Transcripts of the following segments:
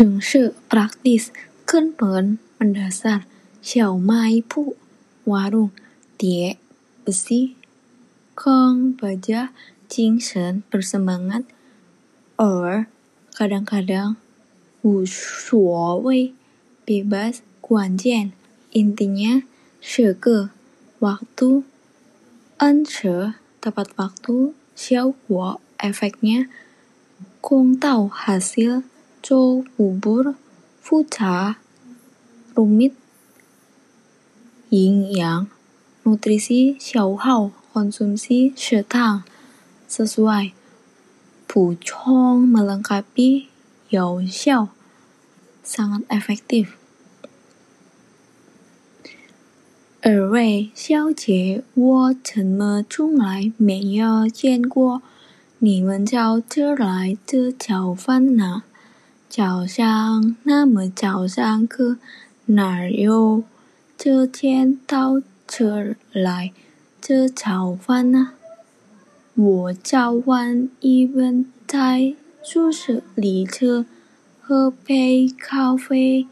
Secara praktis, kan mendasar Xiaomai Pu warung tie besi Kong baja Jingsen bersemangat. Or kadang-kadang Wu Shuowei bebas Guanjian. Intinya Shege waktu Anshe tepat waktu Xiao efeknya Kong Tao hasil Zhou bubur Fucha rumit yin yang nutrisi Xiao Hao konsumsi setang sesuai Puchong melengkapi Yao Xiao sangat efektif 二位小姐，我怎么从来没有见过你们到这来的早饭呢？早上那么早上课，哪有这天到这来这早饭呢？我早晚一般在宿舍里吃，喝杯咖啡，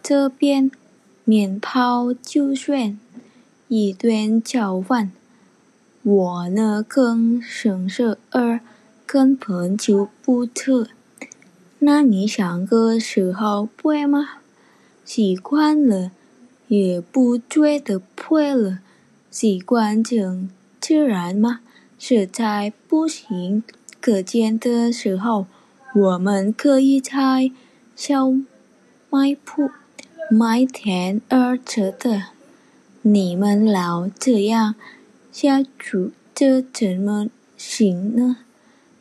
这边面泡就算。一顿早饭，我呢更省事儿，根本就不吃。那你想个时候会吗？习惯了，也不觉得会了。习惯成自然吗？实在不行，课间的时候，我们可以在小卖铺买点儿吃的。你们老这样下去，这怎么行呢？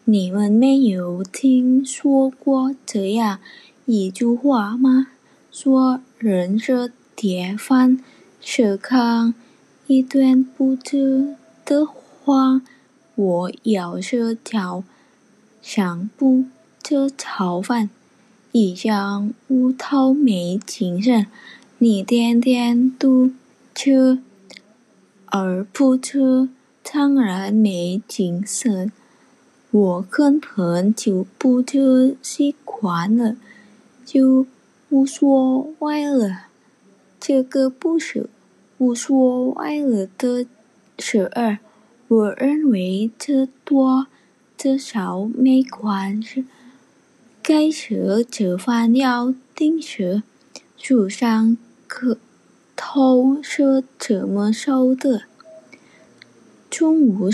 你们没有听说过这样一句话吗？说人是铁饭，是糠，一顿不吃的话，我要是早上不吃炒饭，一上午都没精神。你天天都。吃而不吃，当然没精神。我根本就不吃习惯了，就无所谓了。这个不是无所谓了的事儿。我认为这多这少没关系。该吃吃饭要定时，书上可偷是怎么收的？中午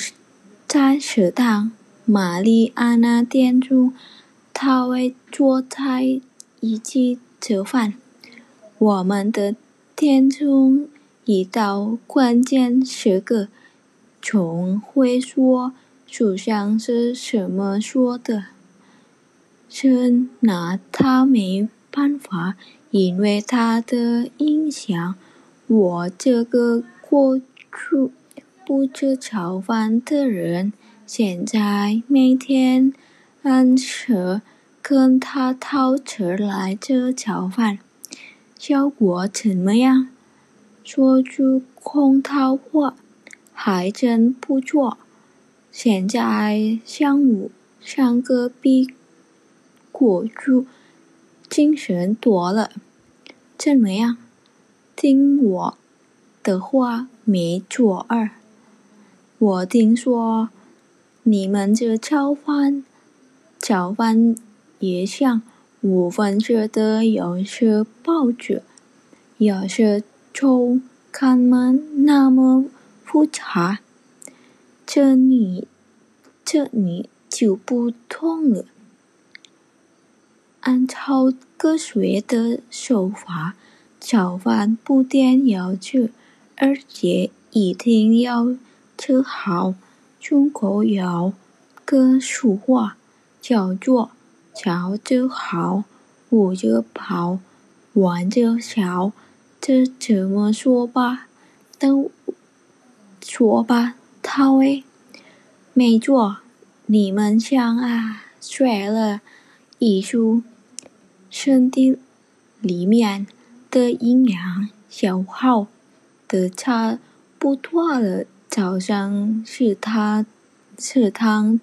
在食堂，玛丽安娜店中，他会做菜以及吃饭。我们的店中一到关键时刻，总会说书上是什么说的，是拿他没办法，因为他的影响。我这个过去不吃炒饭的人，现在每天按时跟他讨吃来吃早饭，效果怎么样？说句空套话，还真不错。现在上午上个比过去精神多了，怎么样？听我的话，没错儿。我听说你们这早饭，早饭也像五分吃的有些报纸，有些周刊们那么复杂。这你这你就不同了。按照科学的手法。早饭不但要吃，而且一定要吃好。中国有个俗话叫做“早就好，午就饱，晚就少”。这怎么说吧？都说吧，他喂，没错，你们像啊，学了艺术，身体里面。的营养消耗的差不多了。早上是他吃汤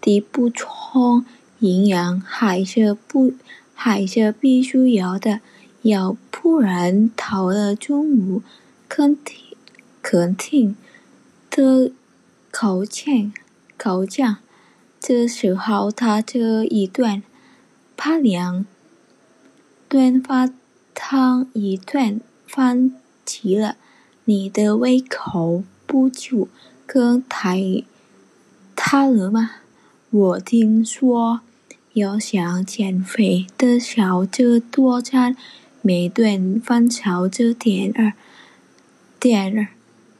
的补充营养，还是不还是必须要的，要不然到了中午，肯定肯定的口欠口降。这时候他这一顿怕两顿发汤一顿饭齐了，你的胃口不就更太大了吗？我听说。要想减肥的少着多餐，每顿饭少吃点儿点儿，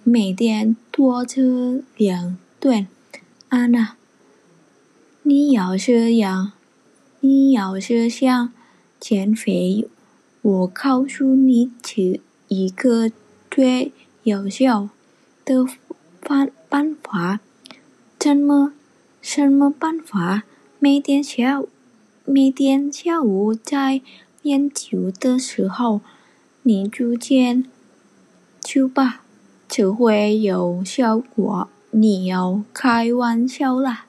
每天多吃两顿。安娜，你要是想你要是想减肥，我告诉你吃一个最有效的办办法。怎么什么办法？每天下午，每天下午在练球的时候，你就见球吧，就会有效果。你要开玩笑啦。